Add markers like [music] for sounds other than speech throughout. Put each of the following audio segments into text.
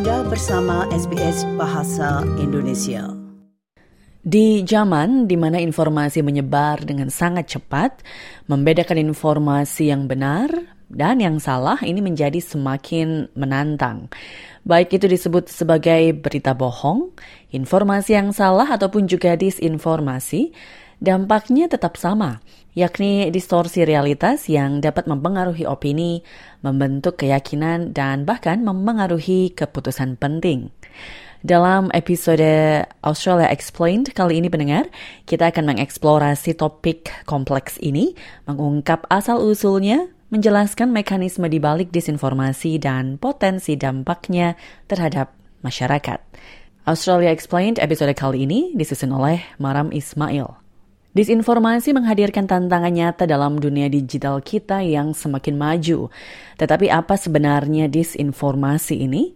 Anda bersama SBS Bahasa Indonesia. Di zaman di mana informasi menyebar dengan sangat cepat, membedakan informasi yang benar dan yang salah ini menjadi semakin menantang. Baik itu disebut sebagai berita bohong, informasi yang salah ataupun juga disinformasi, dampaknya tetap sama, yakni distorsi realitas yang dapat mempengaruhi opini, membentuk keyakinan, dan bahkan mempengaruhi keputusan penting. Dalam episode Australia Explained kali ini pendengar, kita akan mengeksplorasi topik kompleks ini, mengungkap asal-usulnya, menjelaskan mekanisme di balik disinformasi dan potensi dampaknya terhadap masyarakat. Australia Explained episode kali ini disusun oleh Maram Ismail. Disinformasi menghadirkan tantangan nyata dalam dunia digital kita yang semakin maju. Tetapi apa sebenarnya disinformasi ini?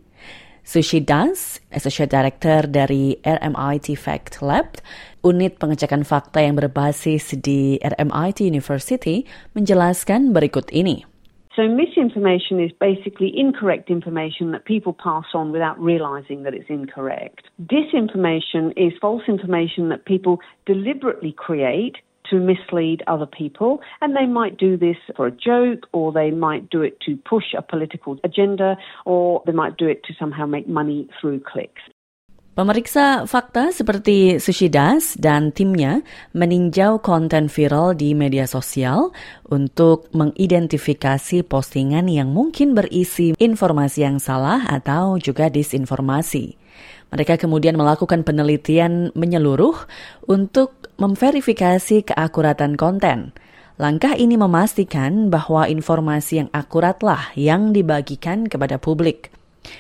Sushi Das, Associate Director dari RMIT Fact Lab, unit pengecekan fakta yang berbasis di RMIT University, menjelaskan berikut ini. So misinformation is basically incorrect information that people pass on without realizing that it's incorrect. Disinformation is false information that people deliberately create to mislead other people, and they might do this for a joke, or they might do it to push a political agenda, or they might do it to somehow make money through clicks. Pemeriksa fakta seperti Sushidas dan timnya meninjau konten viral di media sosial untuk mengidentifikasi postingan yang mungkin berisi informasi yang salah atau juga disinformasi. Mereka kemudian melakukan penelitian menyeluruh untuk memverifikasi keakuratan konten. Langkah ini memastikan bahwa informasi yang akuratlah yang dibagikan kepada publik.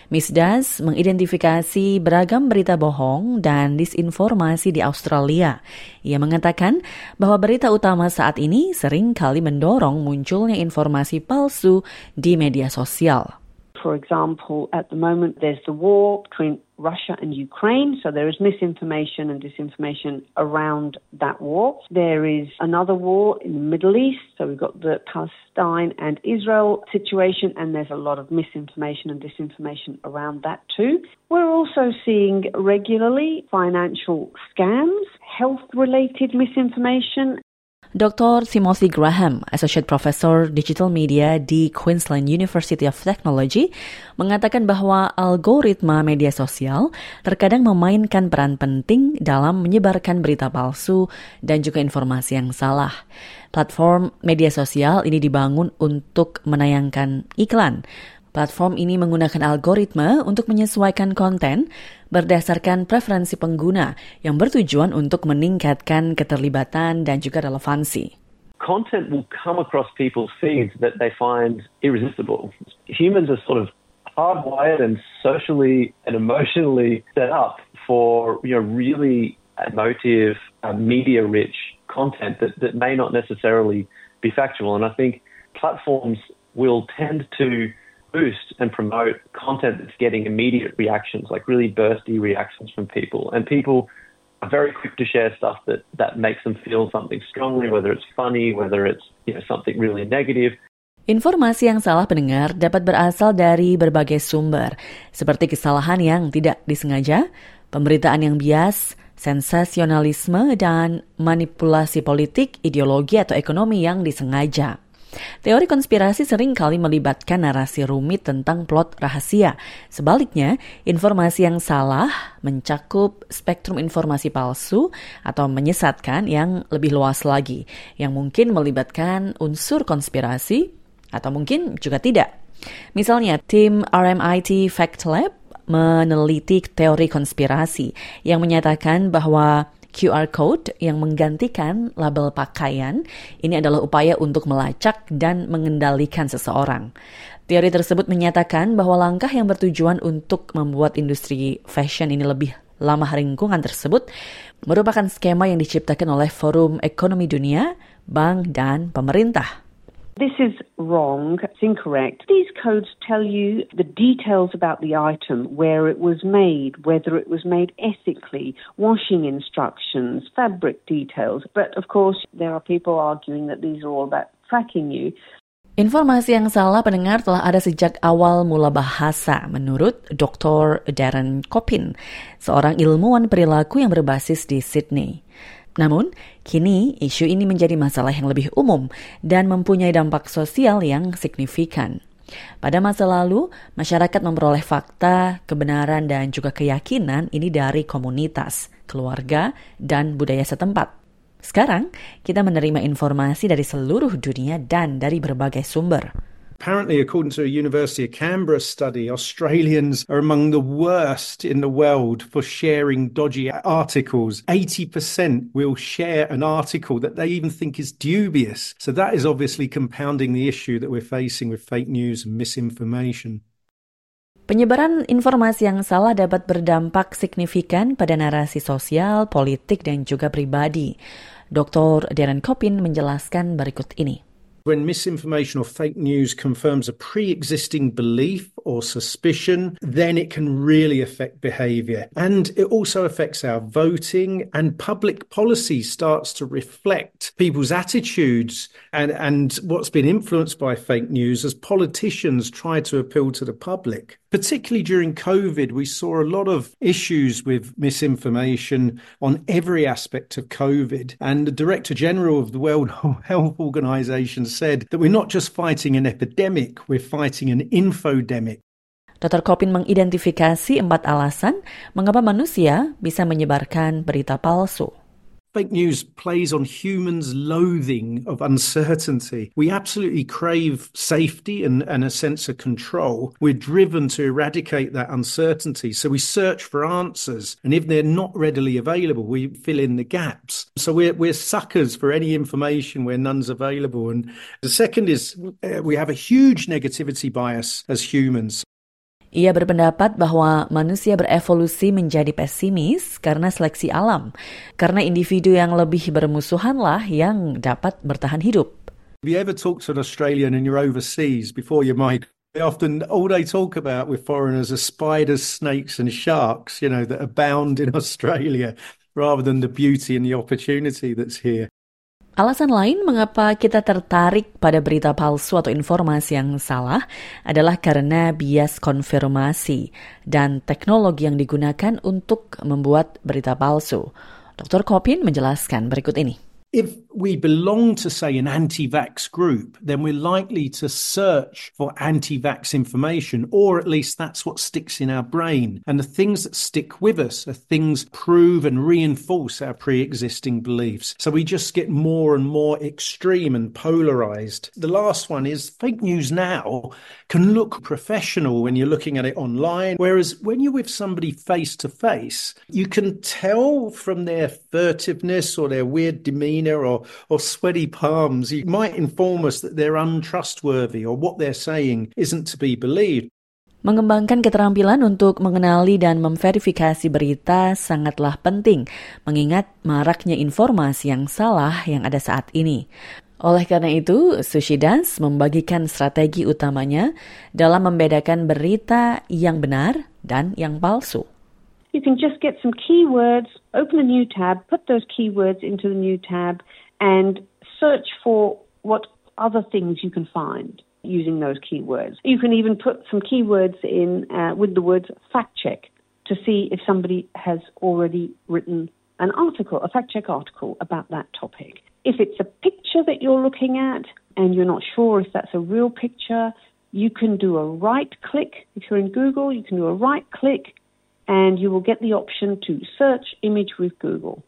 Miss Das mengidentifikasi beragam berita bohong dan disinformasi di Australia. Ia mengatakan bahwa berita utama saat ini sering kali mendorong munculnya informasi palsu di media sosial. For example, at the moment there's the war between Russia and Ukraine, so there is misinformation and disinformation around that war. There is another war in the Middle East, so we've got the Palestine and Israel situation, and there's a lot of misinformation and disinformation around that too. We're also seeing regularly financial scams, health related misinformation, Dr. Timothy Graham, Associate Professor Digital Media di Queensland University of Technology, mengatakan bahwa algoritma media sosial terkadang memainkan peran penting dalam menyebarkan berita palsu dan juga informasi yang salah. Platform media sosial ini dibangun untuk menayangkan iklan, Platform ini menggunakan algoritma untuk menyesuaikan konten berdasarkan preferensi pengguna yang bertujuan untuk meningkatkan keterlibatan dan juga relevansi. Content will come across people's feeds that they find irresistible. Humans are sort of hardwired and socially and emotionally set up for you know really emotive, uh, media-rich content that, that may not necessarily be factual. And I think platforms will tend to boost and promote content that's getting immediate reactions, like really bursty reactions from people. And people are very quick to share stuff that, that makes them feel something strongly, whether it's funny, whether it's you know, something really negative. Informasi yang salah pendengar dapat berasal dari berbagai sumber, seperti kesalahan yang tidak disengaja, pemberitaan yang bias, sensasionalisme, dan manipulasi politik, ideologi, atau ekonomi yang disengaja. Teori konspirasi sering kali melibatkan narasi rumit tentang plot rahasia. Sebaliknya, informasi yang salah mencakup spektrum informasi palsu atau menyesatkan yang lebih luas lagi, yang mungkin melibatkan unsur konspirasi atau mungkin juga tidak. Misalnya, tim RMIT Fact Lab meneliti teori konspirasi yang menyatakan bahwa QR code yang menggantikan label pakaian ini adalah upaya untuk melacak dan mengendalikan seseorang. Teori tersebut menyatakan bahwa langkah yang bertujuan untuk membuat industri fashion ini lebih lama lingkungan tersebut merupakan skema yang diciptakan oleh Forum Ekonomi Dunia, bank, dan pemerintah. This is wrong. It's incorrect. These codes tell you the details about the item, where it was made, whether it was made ethically, washing instructions, fabric details. But of course, there are people arguing that these are all about tracking you. Informasi yang salah pendengar telah ada sejak awal mula bahasa menurut Dr. Darren Kopin, seorang ilmuwan perilaku yang berbasis di Sydney. Namun, kini isu ini menjadi masalah yang lebih umum dan mempunyai dampak sosial yang signifikan. Pada masa lalu, masyarakat memperoleh fakta, kebenaran, dan juga keyakinan ini dari komunitas, keluarga, dan budaya setempat. Sekarang, kita menerima informasi dari seluruh dunia dan dari berbagai sumber. Apparently, according to a University of Canberra study, Australians are among the worst in the world for sharing dodgy articles. 80% will share an article that they even think is dubious. So, that is obviously compounding the issue that we're facing with fake news and misinformation. Penyebaran informasi yang salah dapat berdampak signifikan pada narasi sosial, politik, dan juga pribadi. Dr. Darren Kopin menjelaskan berikut ini. When misinformation or fake news confirms a pre existing belief or suspicion, then it can really affect behavior. And it also affects our voting, and public policy starts to reflect people's attitudes and, and what's been influenced by fake news as politicians try to appeal to the public. Particularly during COVID, we saw a lot of issues with misinformation on every aspect of COVID. And the Director General of the World [laughs] Health Organization said that we're not just fighting an epidemic, we're fighting an infodemic. Dr. Kopin mengidentifikasi empat alasan mengapa manusia bisa menyebarkan berita palsu. Fake news plays on humans' loathing of uncertainty. We absolutely crave safety and, and a sense of control. We're driven to eradicate that uncertainty. So we search for answers. And if they're not readily available, we fill in the gaps. So we're, we're suckers for any information where none's available. And the second is uh, we have a huge negativity bias as humans. Ia berpendapat bahwa manusia berevolusi menjadi pesimis karena seleksi alam, karena individu yang lebih bermusuhanlah yang dapat bertahan hidup. You ever to an Australian and you're overseas before you? Often, all they talk about with foreigners are spiders, snakes, and sharks, you know, that abound in [laughs] Australia, rather than the beauty and the opportunity that's here. Alasan lain mengapa kita tertarik pada berita palsu atau informasi yang salah adalah karena bias konfirmasi dan teknologi yang digunakan untuk membuat berita palsu. Dr. Kopin menjelaskan berikut ini. If we belong to, say, an anti vax group, then we're likely to search for anti vax information, or at least that's what sticks in our brain. And the things that stick with us are things prove and reinforce our pre existing beliefs. So we just get more and more extreme and polarized. The last one is fake news now can look professional when you're looking at it online, whereas when you're with somebody face to face, you can tell from their furtiveness or their weird demeanor or, or sweaty palms, you might inform us that they're untrustworthy or what they're saying isn't to be believed. Mengembangkan keterampilan untuk mengenali dan memverifikasi berita sangatlah penting, mengingat maraknya informasi yang salah yang ada saat ini. Oleh karena itu, Sushi Dance membagikan strategi utamanya dalam membedakan berita yang benar dan yang palsu. You can just get some keywords, open a new tab, put those keywords into the new tab, and search for what other things you can find using those keywords. You can even put some keywords in uh, with the words fact check to see if somebody has already written an article, a fact check article about that topic. If it's a picture that you're looking at and you're not sure if that's a real picture, you can do a right click. If you're in Google, you can do a right click and you will get the option to search image with Google.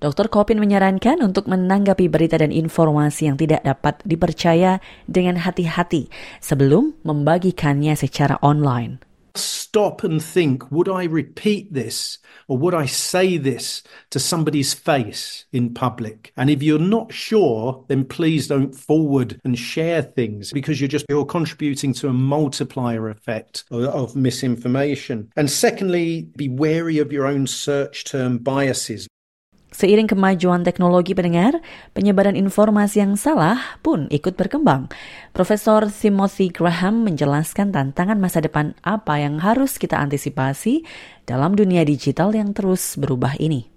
Dr. Kopin menyarankan untuk menanggapi berita dan informasi yang tidak dapat dipercaya dengan hati-hati sebelum membagikannya secara online. Stop and think would I repeat this or would I say this to somebody's face in public? And if you're not sure, then please don't forward and share things because you're just you're contributing to a multiplier effect of, of misinformation. And secondly, be wary of your own search term biases. Seiring kemajuan teknologi pendengar, penyebaran informasi yang salah pun ikut berkembang. Profesor Timothy Graham menjelaskan tantangan masa depan apa yang harus kita antisipasi dalam dunia digital yang terus berubah ini.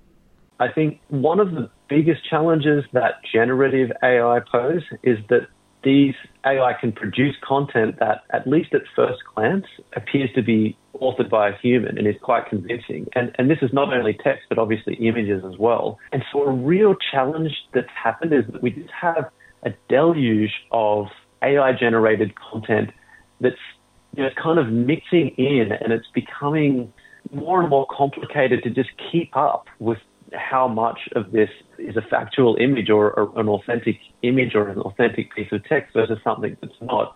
I think one of the biggest challenges that generative AI pose is that these AI can produce content that, at least at first glance, appears to be authored by a human and is quite convincing. And, and this is not only text, but obviously images as well. And so a real challenge that's happened is that we just have a deluge of AI generated content that's you know, kind of mixing in and it's becoming more and more complicated to just keep up with how much of this is a factual image or, an authentic image or an authentic piece of text versus something that's not.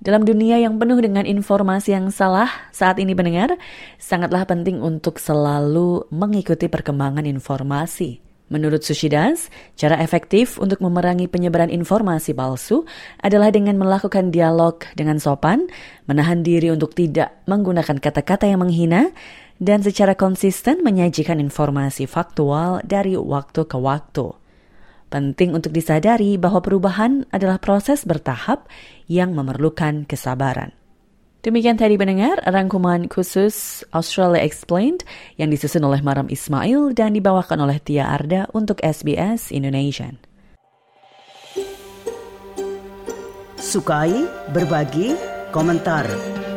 Dalam dunia yang penuh dengan informasi yang salah saat ini pendengar, sangatlah penting untuk selalu mengikuti perkembangan informasi. Menurut Sushidas, cara efektif untuk memerangi penyebaran informasi palsu adalah dengan melakukan dialog dengan sopan, menahan diri untuk tidak menggunakan kata-kata yang menghina, dan secara konsisten menyajikan informasi faktual dari waktu ke waktu. Penting untuk disadari bahwa perubahan adalah proses bertahap yang memerlukan kesabaran. Demikian tadi pendengar rangkuman khusus Australia Explained yang disusun oleh Maram Ismail dan dibawakan oleh Tia Arda untuk SBS Indonesia. Sukai, berbagi, komentar.